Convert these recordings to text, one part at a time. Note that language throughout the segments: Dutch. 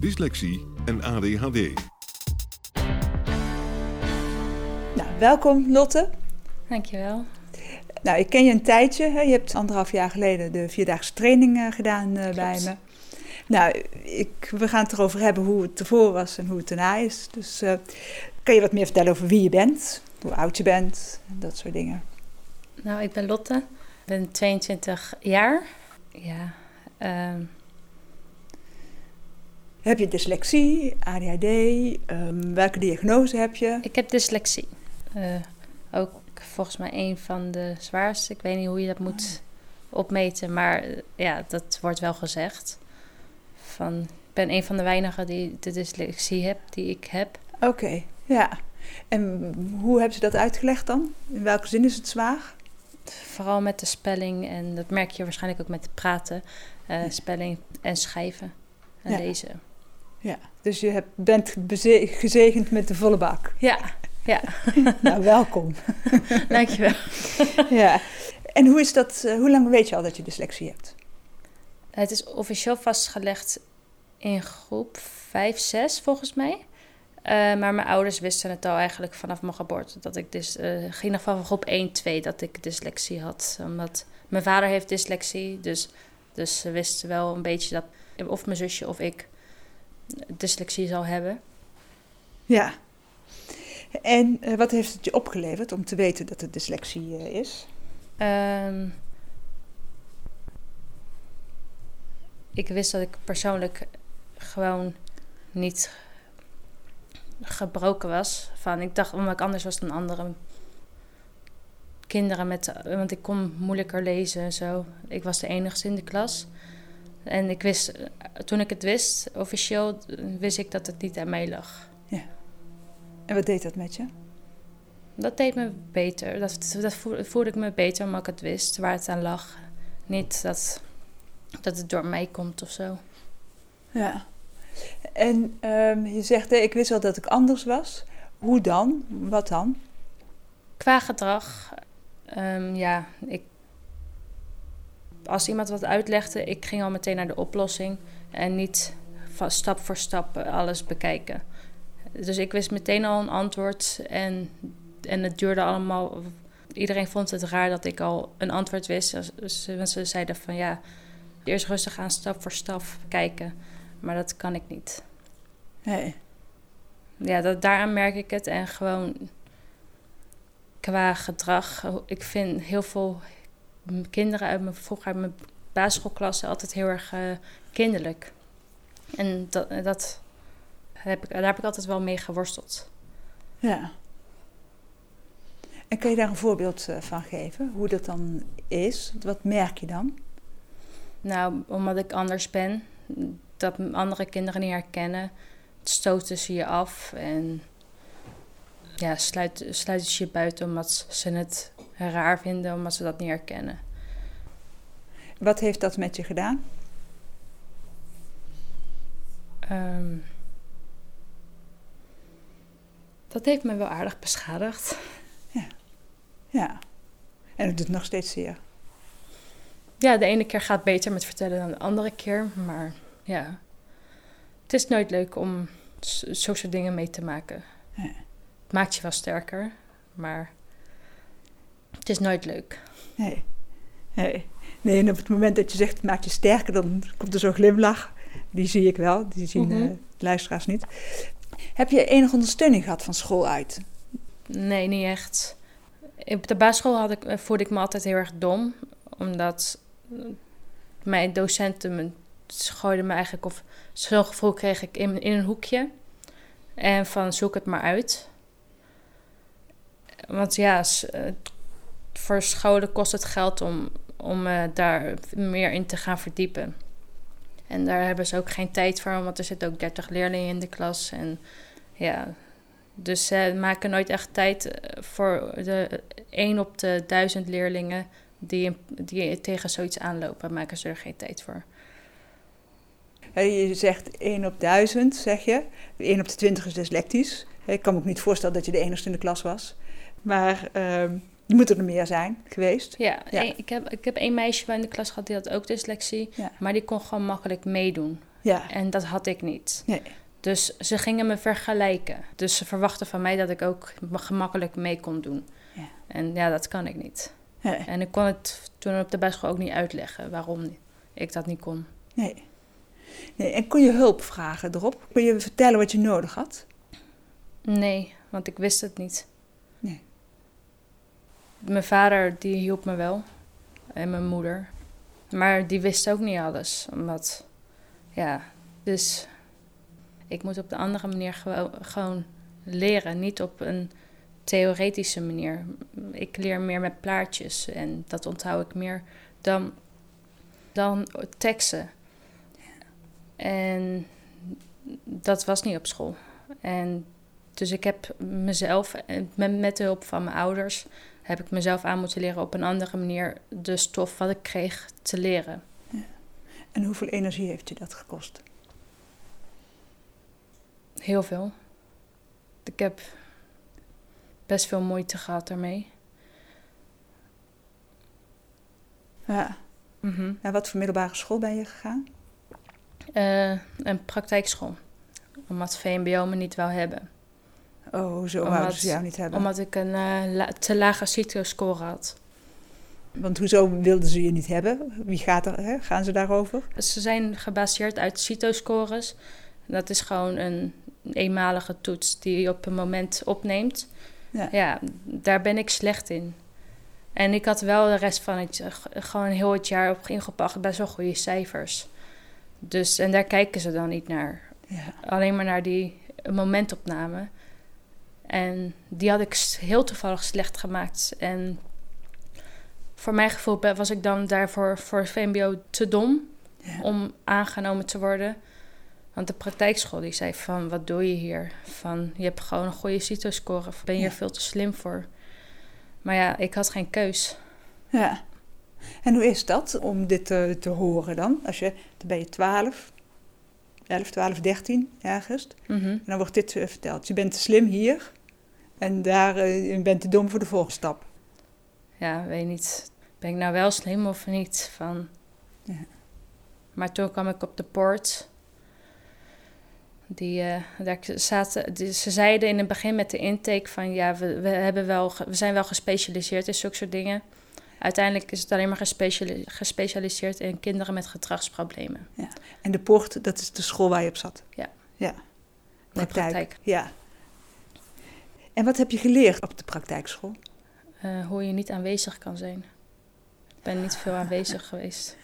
dyslexie en ADHD. Nou, welkom Lotte. Dankjewel. Nou, ik ken je een tijdje. Hè? Je hebt anderhalf jaar geleden de vierdaagse training uh, gedaan uh, bij me. Nou, ik, we gaan het erover hebben hoe het ervoor was en hoe het daarna is. Dus uh, kan je wat meer vertellen over wie je bent, hoe oud je bent, dat soort dingen. Nou, ik ben Lotte. Ik ben 22 jaar. Ja. Uh... Heb je dyslexie, ADHD? Um, welke diagnose heb je? Ik heb dyslexie. Uh, ook volgens mij een van de zwaarste. Ik weet niet hoe je dat moet opmeten, maar ja, dat wordt wel gezegd. Van, ik ben een van de weinigen die de dyslexie heb, die ik heb. Oké, okay, ja. En hoe hebben ze dat uitgelegd dan? In welke zin is het zwaar? Vooral met de spelling en dat merk je waarschijnlijk ook met het praten. Uh, spelling en schrijven en ja. lezen. Ja, dus je hebt, bent gezegend met de volle bak. Ja, ja. nou, welkom. Dankjewel. ja. En hoe is dat, uh, hoe lang weet je al dat je dyslexie hebt? Het is officieel vastgelegd in groep 5, 6 volgens mij. Uh, maar mijn ouders wisten het al eigenlijk vanaf mijn geboorte. Dat ik dus, uh, in ieder geval van groep 1, 2 dat ik dyslexie had. Omdat mijn vader heeft dyslexie. Dus, dus ze wisten wel een beetje dat of mijn zusje of ik dyslexie zou hebben. Ja. En uh, wat heeft het je opgeleverd om te weten dat het dyslexie uh, is? Um, ik wist dat ik persoonlijk gewoon niet gebroken was. Van, ik dacht omdat ik anders was dan andere kinderen. Met, want ik kon moeilijker lezen en zo. Ik was de enigste in de klas. En ik wist, toen ik het wist, officieel, wist ik dat het niet aan mij lag. Ja. En wat deed dat met je? Dat deed me beter. Dat, dat voelde ik me beter omdat ik het wist waar het aan lag. Niet dat, dat het door mij komt of zo. Ja. En um, je zegt, ik wist wel dat ik anders was. Hoe dan? Wat dan? Qua gedrag, um, ja, ik, als iemand wat uitlegde, ik ging al meteen naar de oplossing en niet stap voor stap alles bekijken. Dus ik wist meteen al een antwoord en, en het duurde allemaal. Iedereen vond het raar dat ik al een antwoord wist. Dus mensen zeiden van ja, eerst rustig aan stap voor stap kijken. Maar dat kan ik niet. Nee. Ja, dat, daaraan merk ik het. En gewoon qua gedrag. Ik vind heel veel kinderen uit mijn, vroeger uit mijn basisschoolklasse altijd heel erg uh, kinderlijk. En dat, dat heb ik, daar heb ik altijd wel mee geworsteld. Ja. En kun je daar een voorbeeld uh, van geven? Hoe dat dan is? Wat merk je dan? Nou, omdat ik anders ben, dat andere kinderen niet herkennen, stoten ze je af en ja, sluiten, sluiten ze je buiten omdat ze het raar vinden, omdat ze dat niet herkennen. Wat heeft dat met je gedaan? Um, dat heeft me wel aardig beschadigd. Ja. Ja. En het doet nog steeds zeer. Ja, de ene keer gaat beter met vertellen dan de andere keer. Maar ja, het is nooit leuk om zulke soort dingen mee te maken. Ja. Het maakt je wel sterker, maar het is nooit leuk. Nee. Nee. Nee, en op het moment dat je zegt het maakt je sterker, dan komt er zo'n glimlach. Die zie ik wel, die zien mm -hmm. uh, luisteraars niet. Heb je enige ondersteuning gehad van school uit? Nee, niet echt. Op de basisschool had ik, eh, voelde ik me altijd heel erg dom. Omdat eh, mijn docenten me gooiden me eigenlijk... of zo'n gevoel kreeg ik in, in een hoekje. En van zoek het maar uit. Want ja, eh, voor scholen kost het geld om, om eh, daar meer in te gaan verdiepen. En daar hebben ze ook geen tijd voor, want er zitten ook 30 leerlingen in de klas. En ja, dus ze maken nooit echt tijd eh, voor de 1 op de 1000 leerlingen die, die tegen zoiets aanlopen. Maken ze er geen tijd voor. Je zegt 1 op 1000, zeg je. 1 op de 20 is dyslectisch. Ik kan me ook niet voorstellen dat je de enigste in de klas was. Maar ehm je moet er meer zijn geweest. Ja, Ja. ik, heb, ik heb één meisje bij in de klas gehad die had ook dyslexie. Ja. Maar die kon gewoon makkelijk meedoen. Ja, En dat had ik niet. nee. Dus ze gingen me vergelijken. Dus ze verwachten van mij dat ik ook gemakkelijk mee kon doen. Ja. En ja, dat kan ik niet. Nee. En ik kon het toen op de basisschool ook niet uitleggen waarom ik dat niet kon. nee. nee. En kon je hulp vragen erop? Kon je vertellen wat je nodig had? Nee, want ik wist het niet. Mijn vader die hielp me wel. En mijn moeder. Maar die wist ook niet alles. Omdat, ja, dus ik moet op de andere manier gewoon, leren. Niet op een theoretische manier. Ik leer meer met plaatjes. En dat onthoud ik meer dan, dan teksten. En dat was niet op school. En dus ik heb mezelf, met, met de hulp van mijn ouders, heb ik mezelf aan moeten leren op een andere manier de stof wat ik kreeg te leren. En hoeveel energie heeft je dat gekost? Heel veel. Ik heb best veel moeite gehad daarmee. Ja. Mhm. Naar wat voor middelbare school ben je gegaan? Eh, een praktijkschool. Omdat VMBO me niet wou hebben. Oh, hoezo Omdat- wouden ze jou niet hebben? Omdat ik een eh, la- te lage CITO-score had. Want hoezo wilden ze je niet hebben? Wie gaat er, hè? gaan ze daarover? Ze zijn gebaseerd uit CITO-scores. Dat is gewoon een eenmalige toets die je op een moment opneemt. Ja. Ja, daar ben ik slecht in. En ik had wel de rest van het, gewoon heel het jaar op ingepakt best wel goede cijfers. Dus, en daar kijken ze dan niet naar. Ja. Alleen maar naar die momentopname. En die had ik heel toevallig slecht gemaakt. En voor mijn gevoel was ik dan daarvoor voor VMBO te dom Ja. om aangenomen te worden. Want de praktijkschool die zei van, wat doe je hier? Van, je hebt gewoon een goede CITO-score. Of ben je Ja. er veel te slim voor? Maar ja, ik had geen keus. ja. En hoe is dat om dit te, te horen dan? Als je, dan ben je 12, 11, 12, 13 ergens. Mhm. En dan wordt dit eh, verteld. Je bent te slim hier en daar, eh, je bent te dom voor de volgende stap. Ja, weet niet. Ben ik nou wel slim of niet? Van... Ja. Maar toen kwam ik op de poort. Die, eh, daar zaten, die- ze zeiden in het begin met de intake van ja, we, we, hebben wel, we zijn wel gespecialiseerd in zulke soort dingen. Uiteindelijk is het alleen maar gespeciali- gespecialiseerd in kinderen met gedragsproblemen. En de poort, dat is de school waar je op zat. Ja. Ja. De praktijk. Ja. En wat heb je geleerd op de praktijkschool? Eh, hoe je niet aanwezig kan zijn. Ik ben niet veel aanwezig geweest.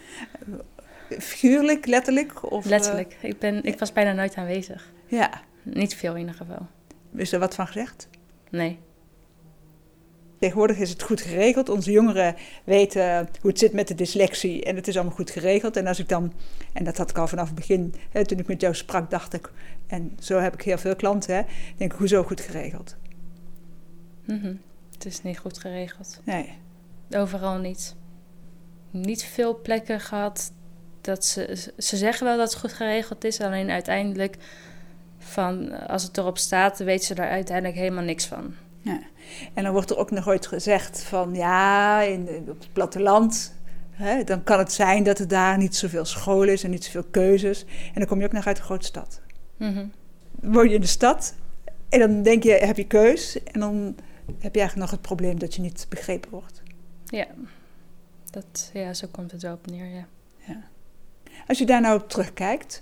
Figuurlijk, letterlijk? Of, eh, Letterlijk. Ik, ben, ik was bijna nooit aanwezig. ja. Niet veel in ieder geval. Is er wat van gezegd? Nee. Tegenwoordig is het goed geregeld. Onze jongeren weten hoe het zit met de dyslexie en het is allemaal goed geregeld. En als ik dan, en dat had ik al vanaf het begin, hè, toen ik met jou sprak, dacht ik, en zo heb ik heel veel klanten, hè, denk ik, hoezo goed geregeld? Mhm. Het is niet goed geregeld. Nee. Overal niet. Niet veel plekken gehad dat ze... Ze zeggen wel dat het goed geregeld is, alleen uiteindelijk... Van, als het erop staat, weten ze daar uiteindelijk helemaal niks van. En dan wordt er ook nog ooit gezegd van, ja, in, op het platteland, hè, dan kan het zijn dat er daar niet zoveel school is en niet zoveel keuzes. En dan kom je ook nog uit een grote stad. Mhm. woon je in de stad en dan denk je, heb je keus. En dan heb je eigenlijk nog het probleem dat je niet begrepen wordt. Ja. Dat, ja, zo komt het wel op neer, ja. Als je daar nou op terugkijkt,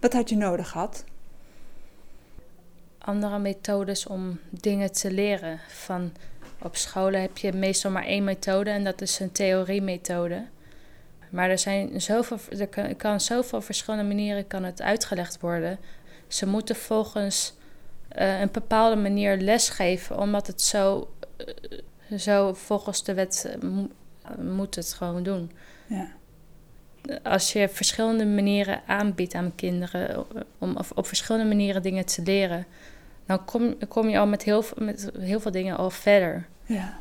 wat had je nodig gehad? andere methodes om dingen te leren. Van op scholen heb je meestal maar één methode en dat is een theoriemethode. Maar er zijn zoveel, er kan, kan zoveel verschillende manieren kan het uitgelegd worden. Ze moeten volgens uh, een bepaalde manier lesgeven, omdat het zo, uh, zo volgens de wet uh, moet het gewoon doen. Ja. Als je verschillende manieren aanbiedt aan kinderen om op, op verschillende manieren dingen te leren, dan kom, kom je al met heel, met heel veel dingen al verder. Ja.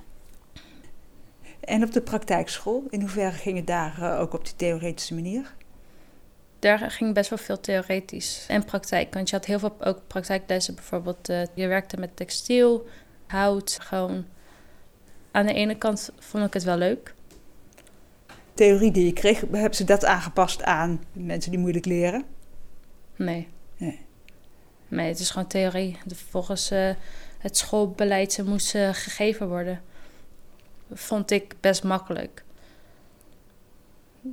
En op de praktijkschool, in hoeverre ging het daar uh, ook op die theoretische manier? Daar ging best wel veel theoretisch en praktijk. Want je had heel veel ook praktijklessen. Bijvoorbeeld, uh, je werkte met textiel, hout. Gewoon. Aan de ene kant vond ik het wel leuk. Theorie die je kreeg, hebben ze dat aangepast aan mensen die moeilijk leren? Nee. Nee. Nee, het is gewoon theorie. Volgens uh, het schoolbeleid moest uh, gegeven worden. Vond ik best makkelijk.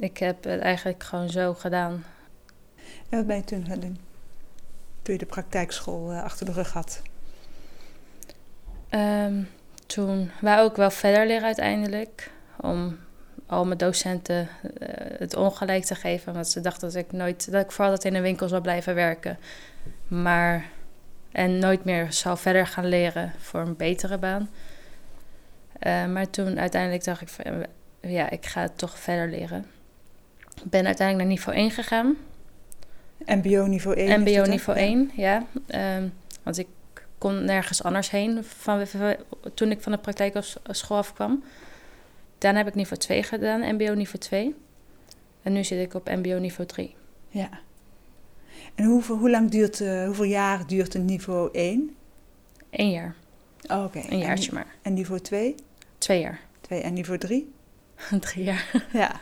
Ik heb het eigenlijk gewoon zo gedaan. En wat ben je toen gaan doen? Toen je de praktijkschool uh, achter de rug had? Um, toen wou ik wel verder leren uiteindelijk. Om al mijn docenten uh, het ongelijk te geven. Want ze dachten dat ik nooit, dat ik vooral dat in een winkel zou blijven werken. Maar, en nooit meer zou verder gaan leren voor een betere baan. Uh, maar toen uiteindelijk dacht ik van, ja, ik ga het toch verder leren. Ik ben uiteindelijk naar niveau 1 gegaan. MBO niveau 1? MBO niveau 1, ja. Um, want ik kon nergens anders heen van, toen ik van de praktijkschool afkwam. Daarna heb ik niveau 2 gedaan, MBO niveau 2. En nu zit ik op MBO niveau 3. Ja. En hoeveel, hoe lang duurt, uh, hoeveel jaar duurt een niveau 1? Eén jaar. Oh, Oké. Okay. Een jaartje en, maar. En niveau 2? Twee jaar. Twee. En niveau 3? Drie jaar. Ja.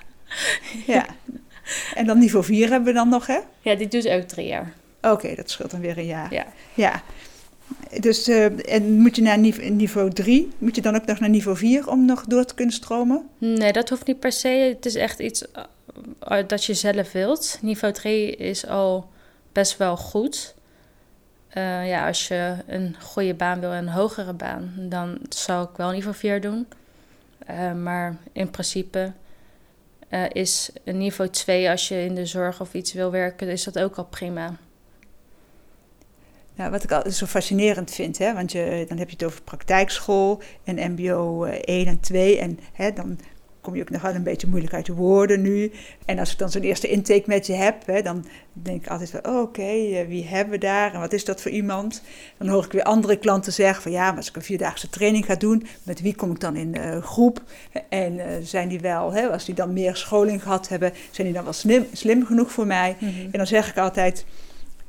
ja. En dan niveau 4 hebben we dan nog, hè? Ja, die doet ook drie jaar. Oké, okay, dat scheelt dan weer een jaar. Ja. Ja. Dus, uh, en moet je naar niveau 3, moet je dan ook nog naar niveau 4 om nog door te kunnen stromen? Nee, dat hoeft niet per se. Het is echt iets uh, dat je zelf wilt. Niveau 3 is al best wel goed. Uh, ja, als je een goede baan wil en een hogere baan, dan zou ik wel niveau 4 doen. Uh, maar in principe uh, is niveau 2, als je in de zorg of iets wil werken, is dat ook al prima. Nou, wat ik altijd zo fascinerend vind, hè, want je, dan heb je het over praktijkschool en MBO 1 en 2. En hè, dan kom je ook nog wel een beetje moeilijk uit de woorden nu. En als ik dan zo'n eerste intake met je heb, hè, dan denk ik altijd van, oh, oké, okay, wie hebben we daar en wat is dat voor iemand? Dan hoor ik weer andere klanten zeggen van, ja, maar als ik een vierdaagse training ga doen, met wie kom ik dan in de groep? En uh, zijn die wel, hè, als die dan meer scholing gehad hebben, zijn die dan wel slim, slim genoeg voor mij? Mhm. En dan zeg ik altijd,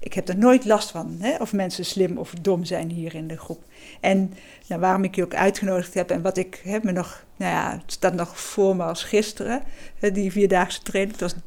ik heb er nooit last van, hè, of mensen slim of dom zijn hier in de groep. En nou, waarom ik je ook uitgenodigd heb en wat ik heb me nog, nou ja, het staat nog voor me als gisteren, die vierdaagse training. Het was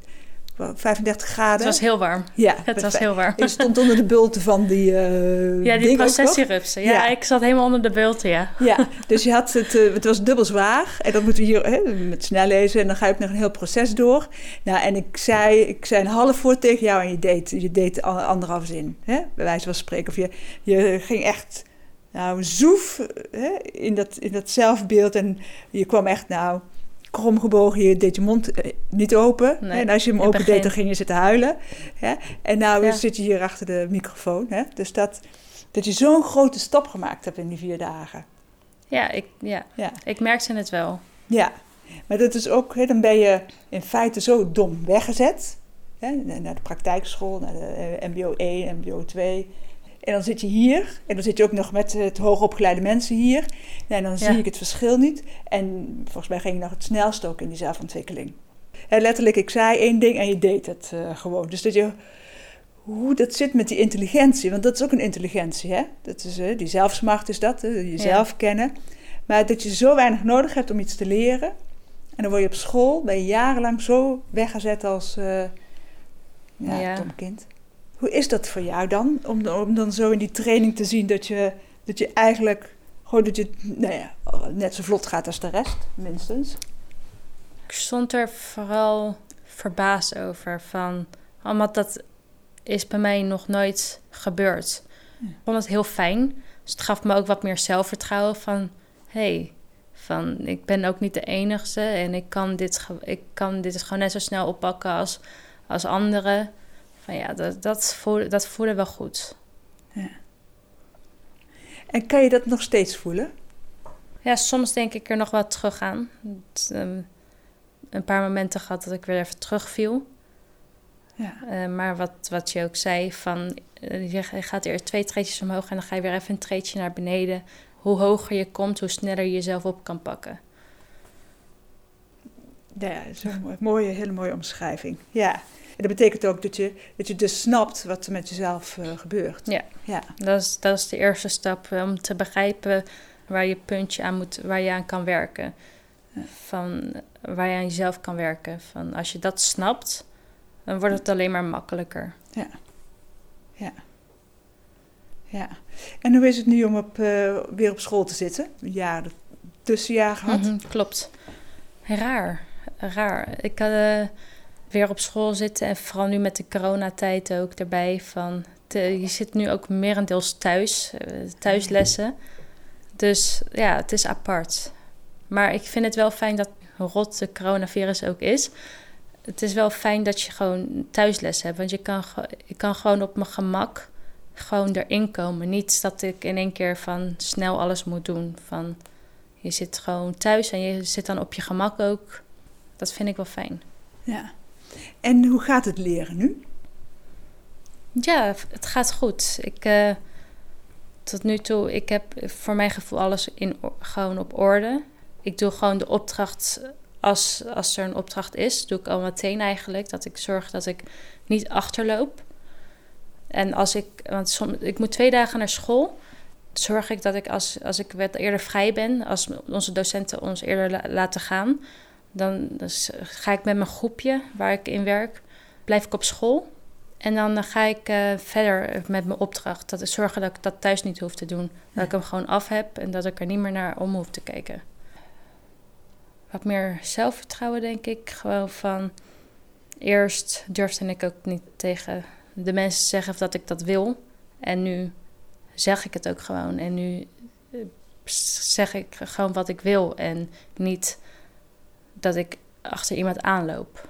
35 graden. Het was heel warm. Ja, het was heel warm. Je stond onder de bulten van die. Uh, ja, die processierupsen. Ja, ja, ik zat helemaal onder de bulten, ja. Ja, dus je had het, uh, het was dubbel zwaar. En dat moeten we hier hè, met snel lezen. En dan ga je ook nog een heel proces door. Nou, en ik zei, ik zei een half woord tegen jou en je deed, je deed anderhalf zin. Hè, bij wijze van spreken. Of je, je ging echt nou, zoef hè, in, dat, in dat zelfbeeld. En je kwam echt, nou, kromgebogen. Je deed je mond eh, niet open. Nee, en als je hem open deed, dan ging je zitten huilen. Hè. En nou Ja. zit je hier achter de microfoon. Hè. Dus dat, dat je zo'n grote stap gemaakt hebt in die vier dagen. Ja, ik, ja. Ja, ik merkte het wel. ja. maar dat is ook, hè, dan ben je in feite zo dom weggezet. Hè, naar de praktijkschool, naar de eh, MBO 1, MBO 2. En dan zit je hier, en dan zit je ook nog met het hoogopgeleide mensen hier. En dan zie Ja. ik het verschil niet. En volgens mij ging je nog het snelst ook in die zelfontwikkeling. Hè, letterlijk, ik zei één ding en je deed het eh, gewoon. Dus dat je, hoe dat zit met die intelligentie, want dat is ook een intelligentie. Hè? Dat is, eh, die zelfsmacht is dat, jezelf kennen. Maar dat je zo weinig nodig hebt om iets te leren. En dan word je op school, ben je jarenlang zo weggezet als uh, ja, Ja. dom kind. Hoe is dat voor jou dan? Om, om dan zo in die training te zien dat je, dat je eigenlijk gewoon dat je nou ja, net zo vlot gaat als de rest, minstens. Ik stond er vooral verbaasd over. Van, omdat dat is bij mij nog nooit gebeurd. Ik vond het heel fijn. Dus het gaf me ook wat meer zelfvertrouwen van... hey, van ik ben ook niet de enige en ik kan dit, ik kan dit gewoon net zo snel oppakken als, als anderen. Van ja, dat, dat, voelde, dat voelde wel goed. Ja. En kan je dat nog steeds voelen? Ja, soms denk ik er nog wat terug aan. Ehm, een paar momenten gehad dat ik weer even terugviel. Ja. Uh, maar wat, wat je ook zei, van, uh, je gaat eerst twee treetjes omhoog en dan ga je weer even een treetje naar beneden. Hoe hoger je komt, hoe sneller je jezelf op kan pakken. Ja, dat is een mooie, hele mooie omschrijving. Ja. En dat betekent ook dat je, dat je dus snapt wat er met jezelf uh, gebeurt. Ja, ja. Dat, is, dat is de eerste stap om te begrijpen waar je puntje aan moet, waar je aan kan werken. Van waar je aan jezelf kan werken. Van als je dat snapt, dan wordt het alleen maar makkelijker. Ja. Ja. Ja. En hoe is het nu om op, uh, weer op school te zitten? Een jaar tussenjaar gehad? Mm klopt. Raar. Raar. Ik had uh, weer op school zitten en vooral nu met de coronatijd ook erbij. Van je zit nu ook merendeels thuis, uh, thuislessen. Dus ja, het is apart. Maar ik vind het wel fijn dat rot de coronavirus ook is. Het is wel fijn dat je gewoon thuisles hebt. Want je kan, ik kan gewoon op mijn gemak gewoon erin komen. Niet dat ik in één keer van snel alles moet doen. Van, je zit gewoon thuis en je zit dan op je gemak ook. Dat vind ik wel fijn. Ja. En hoe gaat het leren nu? Ja, het gaat goed. Ik, uh, tot nu toe, ik heb voor mijn gevoel alles in, gewoon op orde. Ik doe gewoon de opdracht als, als er een opdracht is. Doe ik al meteen eigenlijk. Dat ik zorg dat ik niet achterloop. En als ik, want ik moet twee dagen naar school. Zorg ik dat ik als, als ik wat eerder vrij ben, als onze docenten ons eerder laten gaan, dan dus ga ik met mijn groepje waar ik in werk, blijf ik op school. En dan ga ik uh, verder met mijn opdracht. Dat is zorgen dat ik dat thuis niet hoef te doen. Dat ik hem gewoon af heb en dat ik er niet meer naar om hoef te kijken. Wat meer zelfvertrouwen, denk ik. Gewoon van. Eerst durfde ik ook niet tegen de mensen zeggen dat ik dat wil. En nu zeg ik het ook gewoon. En nu eh, zeg ik gewoon wat ik wil. En niet dat ik achter iemand aanloop.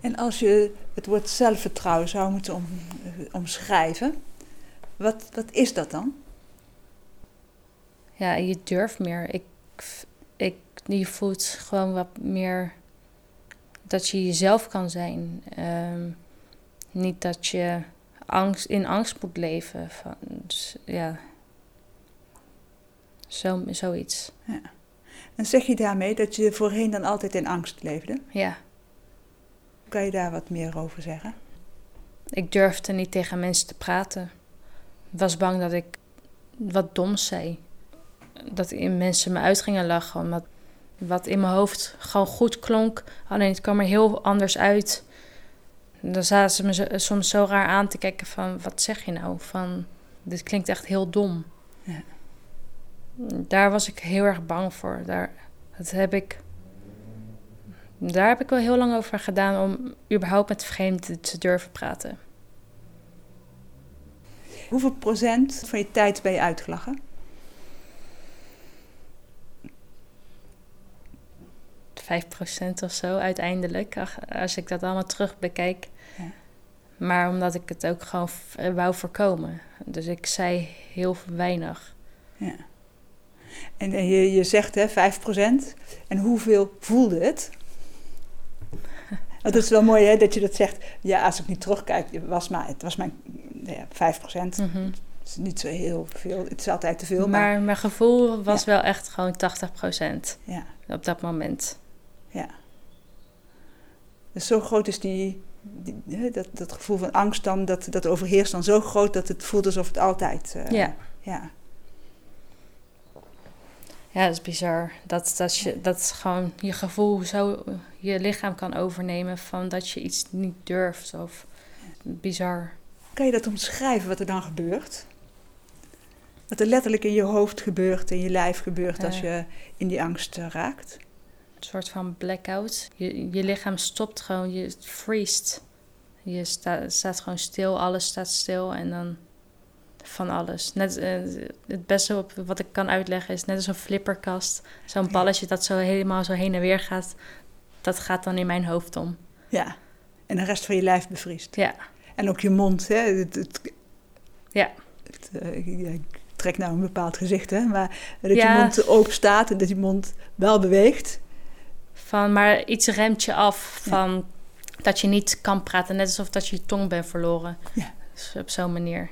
En als je het woord zelfvertrouwen zou moeten om, eh, omschrijven, wat, wat is dat dan? Ja, je durft meer. Ik, ik, je voelt gewoon wat meer dat je jezelf kan zijn. Um, niet dat je angst, in angst moet leven. Van, dus, ja. Zo, zoiets. Ja. En zeg je daarmee dat je voorheen dan altijd in angst leefde? Ja. Kan je daar wat meer over zeggen? Ik durfde niet tegen mensen te praten. Ik was bang dat ik wat doms zei. Dat in mensen me uit gingen lachen. Omdat wat in mijn hoofd gewoon goed klonk. Alleen het kwam er heel anders uit dan zaten ze me soms zo raar aan te kijken van... wat zeg je nou? Van, dit klinkt echt heel dom. Ja. Daar was ik heel erg bang voor. Daar, dat heb ik, daar heb ik wel heel lang over gedaan... om überhaupt met vreemden te durven praten. Hoeveel procent van je tijd ben je uitgelachen? 5% of zo uiteindelijk. Als ik dat allemaal terug bekijk. Ja. Maar omdat ik het ook gewoon wou voorkomen. Dus ik zei heel weinig. Ja. En, je, je zegt hè, 5%. En hoeveel voelde het? Dat is wel mooi hè, dat je dat zegt. Ja, als ik niet terugkijk, was maar, het was mijn ja, 5%. Mm -hmm. Het is niet zo heel veel. Het is altijd te veel. Maar, maar mijn gevoel was wel echt gewoon 80% ja. op dat moment. Ja. Dus zo groot is die, dat, dat gevoel van angst dan, dat, dat overheerst dan zo groot dat het voelt alsof het altijd... Uh, ja. ja. Ja, dat is bizar. Dat, dat, je, dat gewoon je gevoel zo je lichaam kan overnemen van dat je iets niet durft. Of bizar. Kan je dat omschrijven wat er dan gebeurt? Wat er letterlijk in je hoofd gebeurt, in je lijf gebeurt als je in die angst eh, raakt? soort van blackout. Je, je lichaam stopt gewoon, je freest. Je sta, staat gewoon stil, alles staat stil en dan van alles. Net, eh, het beste op, wat ik kan uitleggen is net als een flipperkast. Zo'n balletje dat zo helemaal zo heen en weer gaat. Dat gaat dan in mijn hoofd om. Ja, en de rest van je lijf bevriest. Ja, En ook je mond, hè. Het, het, ja, het, eh, ik- trek nou een bepaald gezicht, hè. Maar dat Ja. je mond open staat en dat je mond wel beweegt. van, maar iets remt je af van dat je niet kan praten. Net alsof dat je je tong bent verloren. Ja. Dus op zo'n manier.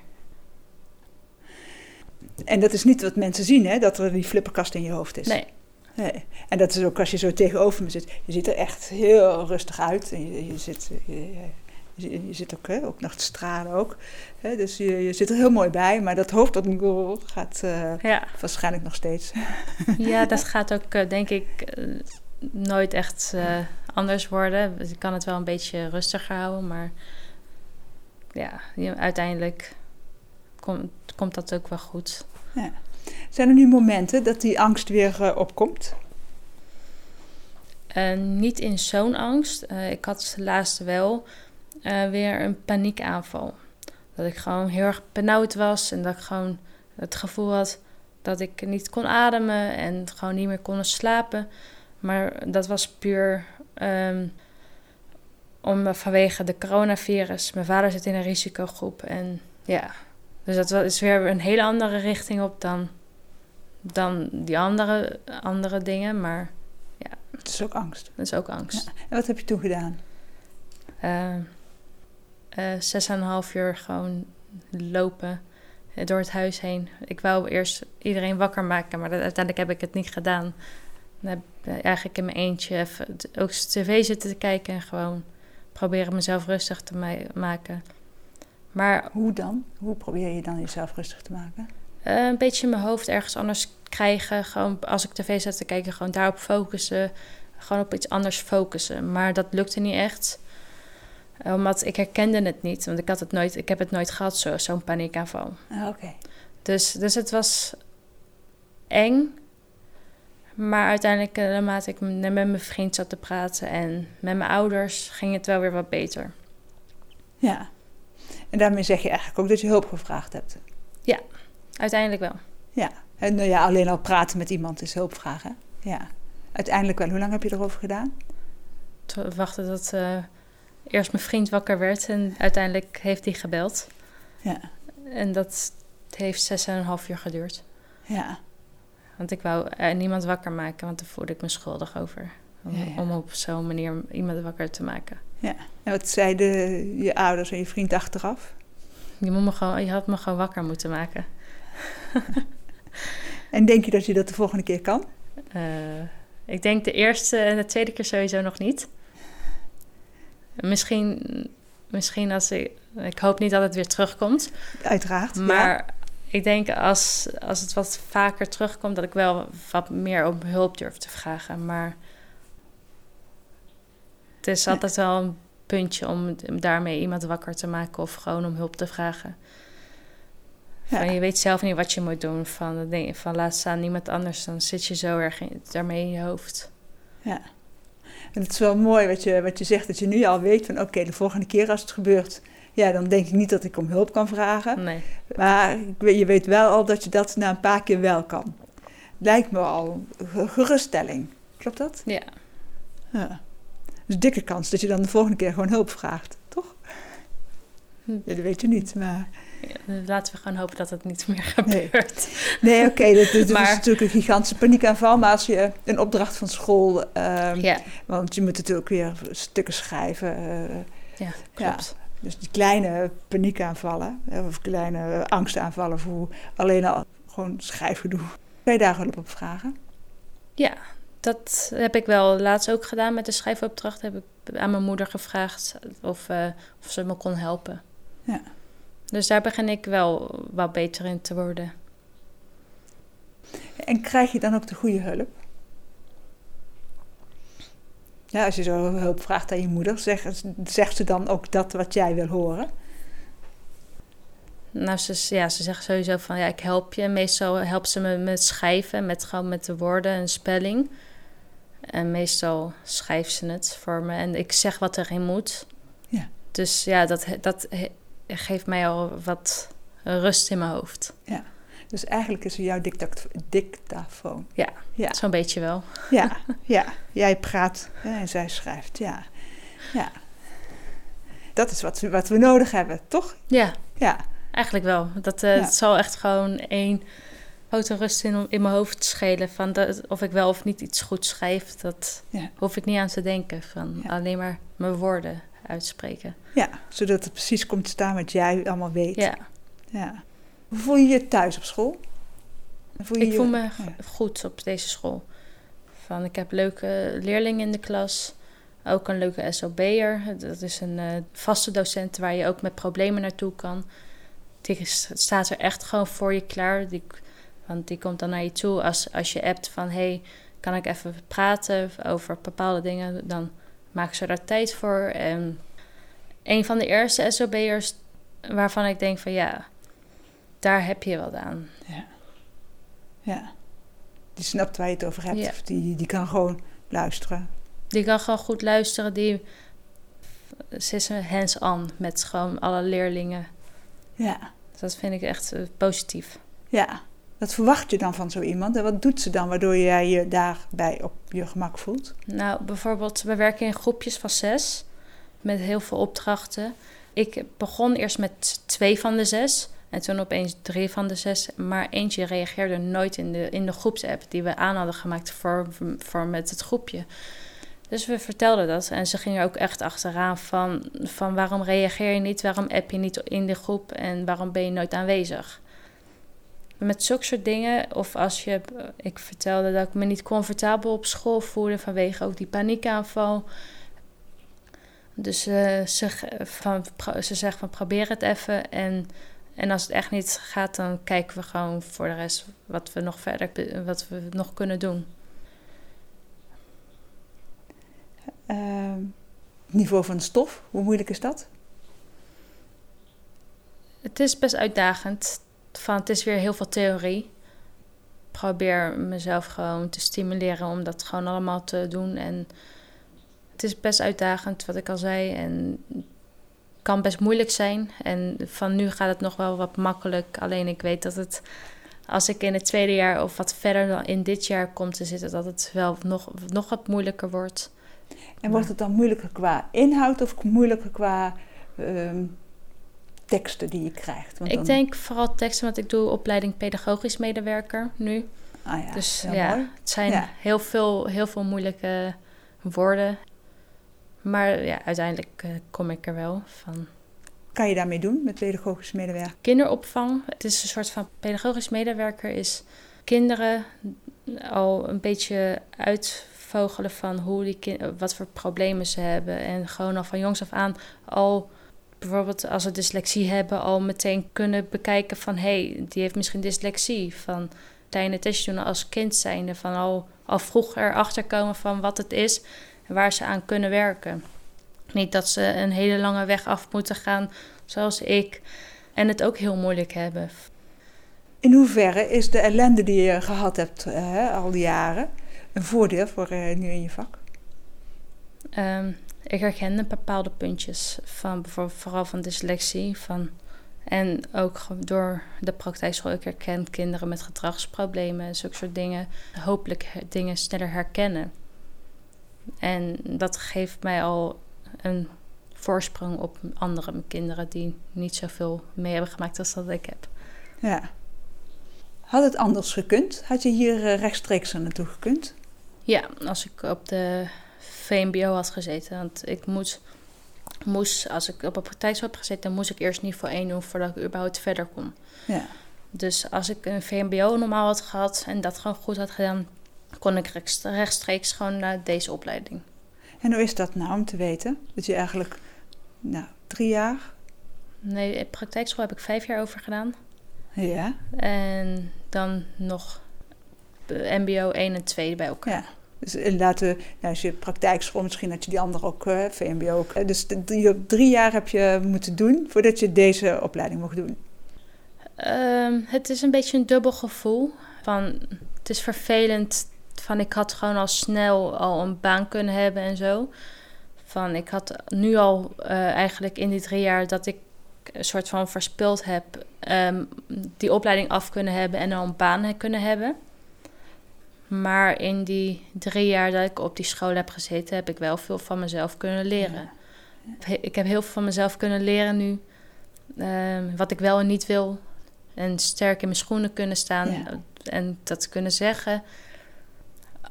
En dat is niet wat mensen zien, hè. Dat er die flipperkast in je hoofd is. Nee, Nee. En dat is ook als je zo tegenover me zit. Je ziet er echt heel rustig uit. En je, je, zit, je, je, je zit ook, hè, ook nog te stralen ook. Hè, dus je, je zit er heel mooi bij. Maar dat hoofd dat gaat eh, ja. waarschijnlijk nog steeds. Ja, dat gaat ook, eh, denk ik, eh, nooit echt eh, anders worden. Ik kan het wel een beetje rustiger houden, maar ja, uiteindelijk komt, komt dat ook wel goed. Zijn er nu momenten dat die angst weer eh, opkomt? Eh, niet in zo'n angst. Eh, ik had laatst wel weer een paniekaanval. Dat ik gewoon heel erg benauwd was en dat ik gewoon het gevoel had dat ik niet kon ademen en gewoon niet meer kon slapen. Maar dat was puur ehm, om, vanwege de coronavirus. Mijn vader zit in een risicogroep en ja. Dus dat is weer een hele andere richting op dan, dan die andere, andere dingen. Maar Het is ook angst. dat is ook angst. En wat heb je toen gedaan? Eh, eh, zes en een half uur gewoon lopen eh, door het huis heen. Ik wou eerst iedereen wakker maken, maar dat- uiteindelijk heb ik het niet gedaan. Dan heb ik eigenlijk in mijn eentje even ook tv zitten te kijken en gewoon proberen mezelf rustig te ma- maken. Maar Hoe dan? Hoe probeer je dan jezelf rustig te maken? eh, een beetje mijn hoofd ergens anders krijgen. Gewoon als ik tv zat te kijken, gewoon daarop focussen. Gewoon op iets anders focussen. Maar dat lukte niet echt. Omdat ik herkende het niet. Want ik, had het nooit, ik heb het nooit gehad, zo, zo'n paniekaanval. Ah, Oké. Dus, dus het was eng. Maar uiteindelijk, eh, naarmate ik met mijn vriend zat te praten en met mijn ouders, ging het wel weer wat beter. Ja. En daarmee zeg je eigenlijk ook dat je hulp gevraagd hebt. Uiteindelijk wel. Ja. En nou ja, alleen al praten met iemand is hulp vragen. Ja. Uiteindelijk wel. Hoe lang heb je erover gedaan? te wachten tot eh, eerst mijn vriend wakker werd en uiteindelijk heeft hij gebeld. Ja. En dat heeft zes en een half uur geduurd. Ja. Want ik wou eh, niemand wakker maken, want daar voelde ik me schuldig over. Om, Ja, ja. om op zo'n manier iemand wakker te maken. En wat zeiden je ouders en je vriend achteraf? Je, moet me gewoon, je had me gewoon wakker moeten maken. En denk je dat je dat de volgende keer kan? Eh, ik denk de eerste en de tweede keer sowieso nog niet. Misschien, misschien als ik... Ik hoop niet dat het weer terugkomt. Uiteraard. Maar Ja. ik denk als, als het wat vaker terugkomt, dat ik wel wat meer om hulp durf te vragen. Maar het is Nee. altijd wel een puntje om daarmee iemand wakker te maken of gewoon om hulp te vragen. Ja. Van, je weet zelf niet wat je moet doen. Van, nee, van laat staan niemand anders, dan zit je zo erg in, daarmee in je hoofd. Ja. En het is wel mooi wat je, wat je zegt, dat je nu al weet van oké, de volgende keer als het gebeurt, ja, dan denk ik niet dat ik om hulp kan vragen. Nee. Maar je weet wel al dat je dat na een paar keer wel kan. Lijkt me al geruststelling. Klopt dat? Ja. Ja. Dus dikke kans dat je dan de volgende keer gewoon hulp vraagt, toch? Hm. Ja, dat weet je niet, maar... Laten we gewoon hopen dat het niet meer gebeurt. Nee, oké, dat, dat Maar- is natuurlijk een gigantische paniekaanval. Maar als je een opdracht van school... Ja, Want je moet natuurlijk weer stukken schrijven. eh, ja klopt. dus die kleine paniekaanvallen, of kleine angstaanvallen voor alleen al gewoon schrijfgedoe. Kan je daar hulp op vragen? Ja, dat heb ik wel laatst ook gedaan met de schrijfopdracht. Heb ik aan mijn moeder gevraagd of, eh, of ze me kon helpen. Ja. Dus daar begin ik wel wat beter in te worden. En krijg je dan ook de goede hulp? Ja, als je zo hulp vraagt aan je moeder, zegt, zegt ze dan ook dat wat jij wil horen? Nou, ze, ja, ze zegt sowieso van ja, ik help je. Meestal helpt ze me met schrijven, met gewoon met de woorden en spelling. En meestal schrijft ze het voor me en ik zeg wat erin moet. Ja. Dus ja, dat, dat geeft mij al wat rust in mijn hoofd. Ja, dus eigenlijk is er jouw dictafoon. Ja, Ja. zo'n beetje wel. Ja, ja. Jij praat en zij schrijft. Ja, ja. Dat is wat, we- wat we nodig hebben, toch? Ja, Ja, eigenlijk wel. Dat eh, Ja. het zal echt gewoon één rust in, in mijn hoofd schelen. Van dat, of ik wel of niet iets goed schrijf, dat Ja. hoef ik niet aan te denken. Van Ja. alleen maar mijn woorden uitspreken. ja. Zodat het precies komt te staan wat jij allemaal weet. Ja, Ja. Hoe voel je je thuis op school? Voel je ik je- voel me goed op deze school. Van, ik heb leuke leerlingen in de klas. Ook een leuke SOB'er. Dat is een eh, vaste docent waar je ook met problemen naartoe kan. Die staat er echt gewoon voor je klaar. Die, want die komt dan naar je toe als, als je appt van... hey, kan ik even praten over bepaalde dingen? Dan maken ze daar tijd voor. En een van de eerste SOB'ers waarvan ik denk van... ja, daar heb je wat aan. Ja. Die snapt waar je het over hebt. Ja. Die, die kan gewoon luisteren. Die kan gewoon goed luisteren. Die, ze is hands-on met gewoon alle leerlingen. Ja. Dat vind ik echt eh, positief. Ja. Wat verwacht je dan van zo iemand? En wat doet ze dan waardoor jij je daarbij op je gemak voelt? Nou, bijvoorbeeld, we werken in groepjes van zes. Met heel veel opdrachten. Ik begon eerst met twee van de zes. En toen opeens drie van de zes. Maar eentje reageerde nooit in de, in de groepsapp die we aan hadden gemaakt voor, voor met het groepje. Dus we vertelden dat. En ze gingen ook echt achteraan van, van waarom reageer je niet? Waarom app je niet in de groep? En waarom ben je nooit aanwezig? Met zulke soort dingen, of als je, ik vertelde dat ik me niet comfortabel op school voelde vanwege ook die paniekaanval. Dus eh, ze, van, ze zegt van probeer het even. En, en als het echt niet gaat, dan kijken we gewoon voor de rest wat we nog verder wat we nog kunnen doen. Het niveau van stof, hoe moeilijk is dat? Het is best uitdagend. Van, het is weer heel veel theorie. Ik probeer mezelf gewoon te stimuleren om dat gewoon allemaal te doen. En het is best uitdagend, wat ik al zei. En het kan best moeilijk zijn. En van nu gaat het nog wel wat makkelijk. Alleen ik weet dat het, als ik in het tweede jaar of wat verder dan in dit jaar kom te zitten, dat het wel nog, nog wat moeilijker wordt. En wordt het dan moeilijker qua inhoud of moeilijker qua ehm, teksten die je krijgt? Want Ik dan- denk vooral teksten, want ik doe opleiding pedagogisch medewerker nu. Ah ja, dus ja, mooi. het zijn Ja. heel, veel, heel veel moeilijke woorden. Maar ja, uiteindelijk eh, kom ik er wel van. kan je daarmee doen met pedagogisch medewerker? Kinderopvang, het is een soort van pedagogisch medewerker, is kinderen al een beetje uitvogelen van hoe die kin- wat voor problemen ze hebben. En gewoon al van jongs af aan al bijvoorbeeld als ze dyslexie hebben, al meteen kunnen bekijken van hé, hey, die heeft misschien dyslexie. Van kleine testjes doen als kind zijnde, van al, al vroeg erachter komen van wat het is en waar ze aan kunnen werken. Niet dat ze een hele lange weg af moeten gaan, zoals ik, en het ook heel moeilijk hebben. In hoeverre is de ellende die je gehad hebt eh, hè, al die jaren een voordeel voor eh, nu in je vak? Ehm, ik herkende bepaalde puntjes van bijvoorbeeld vooral van dyslexie. Van, en ook door de praktijkschool, ik herken kinderen met gedragsproblemen en zulke soort dingen. Hopelijk dingen sneller herkennen. En dat geeft mij al een voorsprong op andere kinderen die niet zoveel mee hebben gemaakt als dat ik heb. Ja. Had het anders gekund? Had je hier eh, rechtstreeks naartoe gekund? Ja, als ik op de VMBO had gezeten. Want ik moet, moest, als ik op een praktijkschool heb gezeten, dan moest ik eerst niveau 1 doen voordat ik überhaupt verder kon. Ja. Dus als ik een VMBO normaal had gehad en dat gewoon goed had gedaan, kon ik rechts- rechtstreeks gewoon naar deze opleiding. En hoe is dat nou om te weten? Dat je eigenlijk, nou, drie jaar? Nee, in praktijkschool heb ik vijf jaar over gedaan. Ja. En dan nog MBO 1 en 2 bij elkaar. Ja. Dus inderdaad, eh, als je praktijkschool, misschien had je die andere ook, eh, VMBO ook. Eh, Dus de, die, drie jaar heb je moeten doen voordat je deze opleiding mocht doen. Ehm, het is een beetje een dubbel gevoel. Van, het is vervelend. Van, ik had gewoon al snel al een baan kunnen hebben en zo. Van, ik had nu al eigenlijk in die drie jaar dat ik een soort van verspild heb, ehm, die opleiding af kunnen hebben en dan een baan kunnen hebben. Maar in die drie jaar dat ik op die school heb gezeten, heb ik wel veel van mezelf kunnen leren. Ik heb heel veel van mezelf kunnen leren nu. ehm, wat ik wel en niet wil. En sterk in mijn schoenen kunnen staan. Ja. En dat kunnen zeggen.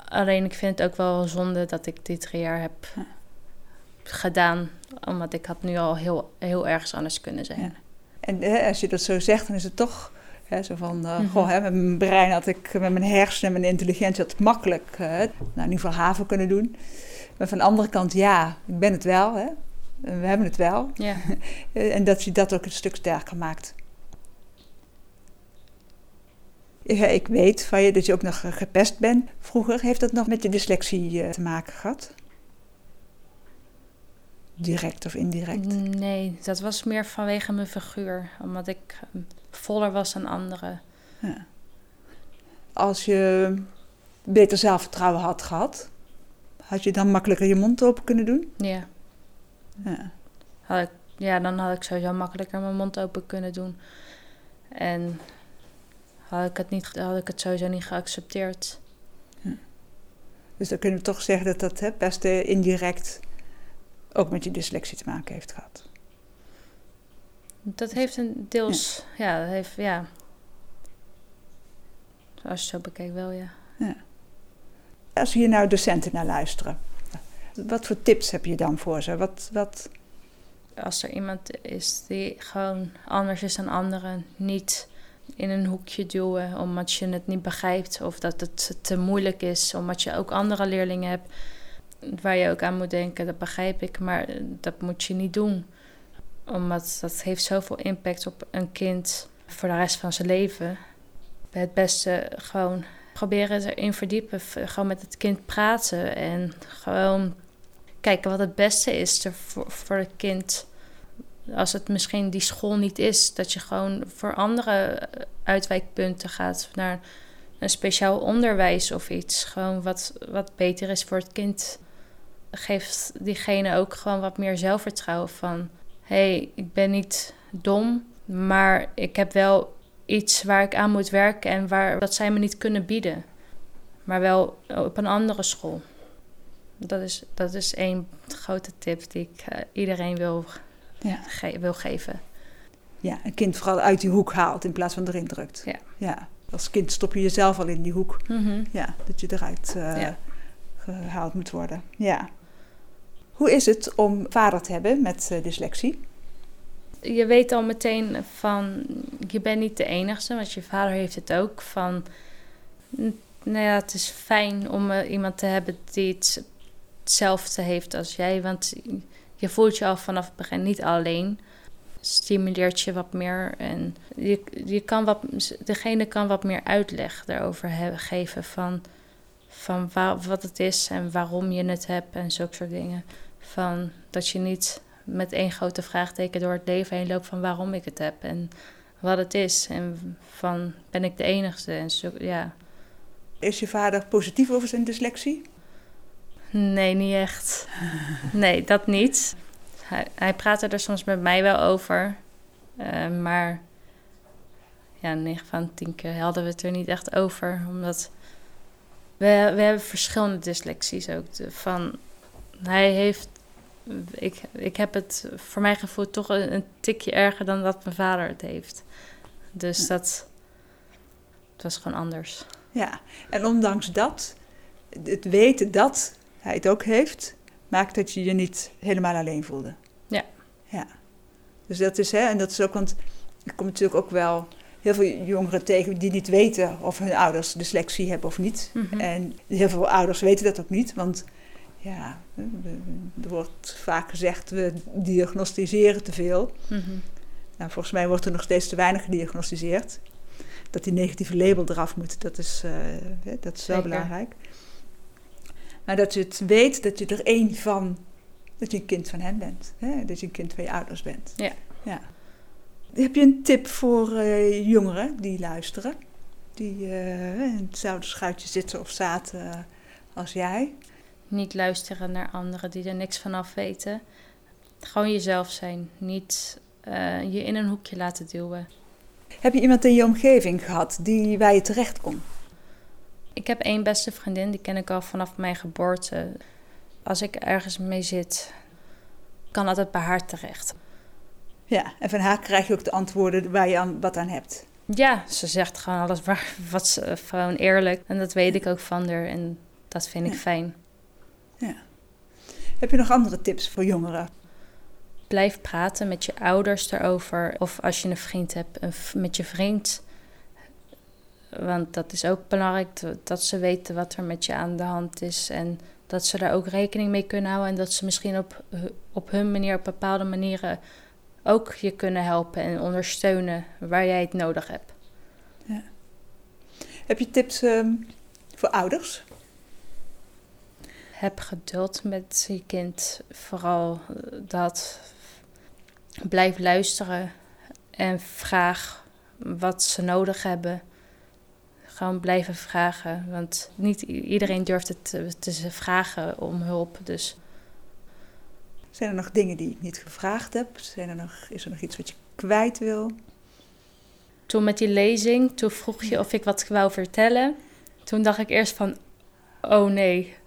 Alleen ik vind het ook wel zonde dat ik dit drie jaar heb Ja. gedaan. Omdat ik had nu al heel, heel ergens anders kunnen zijn. En als je dat zo zegt, dan is het toch hè, zo van... eh, Mhm. Goh, hè, met mijn brein had ik, met mijn hersenen en mijn intelligentie... had ik makkelijk eh, nou, in ieder geval haven kunnen doen. Maar van de andere kant, ja, ik ben het wel. Hè. We hebben het wel. Ja. Eh, En dat je dat ook een stuk sterker maakt. Ja, ik weet van je dat je ook nog gepest bent vroeger. Heeft dat nog met je dyslexie te maken gehad? Direct of indirect? Nee, dat was meer vanwege mijn figuur. Omdat ik eh, voller was dan anderen. Ja. Als je beter zelfvertrouwen had gehad, had je dan makkelijker je mond open kunnen doen? Ja. Ja. Had ik, ja, dan had ik sowieso makkelijker mijn mond open kunnen doen. En had ik het, niet, had ik het sowieso niet geaccepteerd. Dus dan kunnen we toch zeggen dat dat hè, best eh, indirect ook met je dyslexie te maken heeft gehad. Dat heeft een deels, ja, dat heeft, ja. Als je het zo bekijkt wel, ja. Als hier nou docenten naar luisteren, wat voor tips heb je dan voor ze? Wat, wat, Als er iemand is die gewoon anders is dan anderen, niet in een hoekje duwen omdat je het niet begrijpt of dat het te moeilijk is, omdat je ook andere leerlingen hebt waar je ook aan moet denken, dat begrijp ik, maar dat moet je niet doen. Omdat dat heeft zoveel impact op een kind voor de rest van zijn leven. Het beste gewoon proberen erin verdiepen, gewoon met het kind praten en gewoon kijken wat het beste is voor, voor het kind. Als het misschien die school niet is, dat je gewoon voor andere eh, uitwijkpunten gaat naar een speciaal onderwijs of iets. Gewoon wat, wat beter is voor het kind. Geeft diegene ook gewoon wat meer zelfvertrouwen van... hé, hey, ik ben niet dom, maar ik heb wel iets waar ik aan moet werken... en waar, dat zij me niet kunnen bieden. Maar wel op een andere school. Dat is, dat is één grote tip die ik eh, iedereen wil, ja. ge- wil geven. ja, een kind vooral uit die hoek haalt in plaats van erin drukt. Ja. ja. Als kind stop je jezelf al in die hoek. Mhm. Ja, dat je eruit eh, Ja. gehaald moet worden. Ja. Hoe is het om vader te hebben met eh, dyslexie? Je weet al meteen van, je bent niet de enigste, want je vader heeft het ook. Van, nou ja, het is fijn om eh, iemand te hebben die het hetzelfde heeft als jij. Want je voelt je al vanaf het begin niet alleen. Stimuleert je wat meer en je, je kan wat, degene kan wat meer uitleg daarover geven van, van wa- wat het is en waarom je het hebt en zulke soort dingen. Van dat je niet met één grote vraagteken door het leven heen loopt van waarom ik het heb en wat het is. En van ben ik de enigste en zo, ja. Is je vader positief over zijn dyslexie? Nee, niet echt. Nee, dat niet. Hij, hij praatte er soms met mij wel over. eh, maar ja, 9 van 10 keer hadden we het er niet echt over. Omdat we, we hebben verschillende dyslexies ook. Van, hij heeft... Ik, ik heb het voor mijn gevoel toch een, een tikje erger dan dat mijn vader het heeft. Dus dat... Het was gewoon anders. Ja, en ondanks dat, het weten dat hij het ook heeft, maakt dat je je niet helemaal alleen voelde. Ja. Ja. Dus dat is, hè, en dat is ook, want ik kom natuurlijk ook wel heel veel jongeren tegen die niet weten of hun ouders dyslexie hebben of niet. Mhm. En heel veel ouders weten dat ook niet, want ja, er wordt vaak gezegd, we diagnosticeren te veel. Mhm. Nou, volgens mij wordt er nog steeds te weinig gediagnosticeerd. Dat die negatieve label eraf moet, dat is, hè, dat is wel Zeker. belangrijk. Maar dat je het weet dat je er één van, dat je een kind van hen bent. Hè? Dat je een kind van je ouders bent. Ja. ja. Heb je een tip voor eh, jongeren die luisteren? Die eh, in hetzelfde schuitje zitten of zaten als jij? Niet luisteren naar anderen die er niks van af weten. Gewoon jezelf zijn. Niet eh, je in een hoekje laten duwen. Heb je iemand in je omgeving gehad die, waar je terecht kon? Ik heb één beste vriendin, die ken ik al vanaf mijn geboorte. Als ik ergens mee zit, kan altijd bij haar terecht. Ja, en van haar krijg je ook de antwoorden waar je aan, wat aan hebt. Ja, ze zegt gewoon alles waar, wat ze, gewoon eerlijk. En dat weet ik ook van haar en dat vind ik Ja. fijn. Ja. Heb je nog andere tips voor jongeren? Blijf praten met je ouders erover. Of als je een vriend hebt, een met je vriend. Want dat is ook belangrijk, dat- ze weten wat er met je aan de hand is. En dat ze daar ook rekening mee kunnen houden. En dat ze misschien op, op hun manier, op bepaalde manieren ook je kunnen helpen en ondersteunen waar jij het nodig hebt. Heb je tips ehm, voor ouders? Heb geduld met je kind. Vooral eh, dat. Blijf luisteren en vraag wat ze nodig hebben. Gewoon blijven vragen. Want niet iedereen durft het te, te vragen om hulp. Dus Zijn er nog dingen die ik niet gevraagd heb? Zijn er nog, is er nog iets wat je kwijt wil? toen met die lezing, toen vroeg je of ik wat wou vertellen. Toen dacht ik eerst van, oh nee.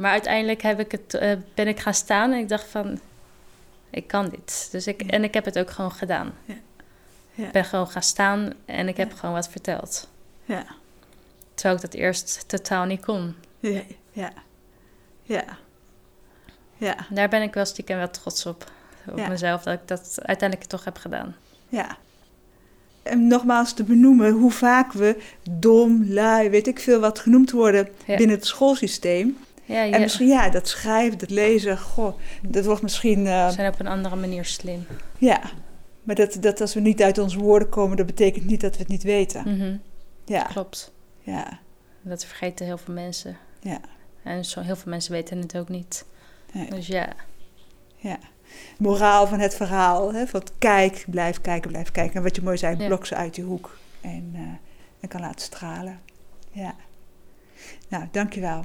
Maar uiteindelijk heb ik het, eh, ben ik gaan staan en ik dacht van, ik kan dit. Dus ik. En ik heb het ook gewoon gedaan. Ja. Ik ben gewoon gaan staan en ik heb gewoon wat verteld. Ja. Terwijl ik dat eerst totaal niet kon. Ja. Ja. Ja. Ja. Daar ben ik wel stiekem wel trots op. Op Ja. mezelf, dat ik dat uiteindelijk toch heb gedaan. Ja. En nogmaals te benoemen hoe vaak we dom, lui, weet ik veel wat genoemd worden Ja. binnen het schoolsysteem. Ja, En je misschien ja, dat schrijven, dat lezen, goh, dat wordt misschien... eh, zijn op een andere manier slim. ja, maar dat, dat als we niet uit onze woorden komen, dat betekent niet dat we het niet weten. Mhm, Ja, Klopt. ja, Dat vergeten heel veel mensen. ja, En zo, heel veel mensen weten het ook niet. Nee. Dus ja, ja. Moraal van het verhaal, hè, van kijk, blijf kijken, blijf kijken. En wat je mooi zei, Ja. blok ze uit die hoek en, eh, en kan laten stralen. Ja. Nou, dankjewel.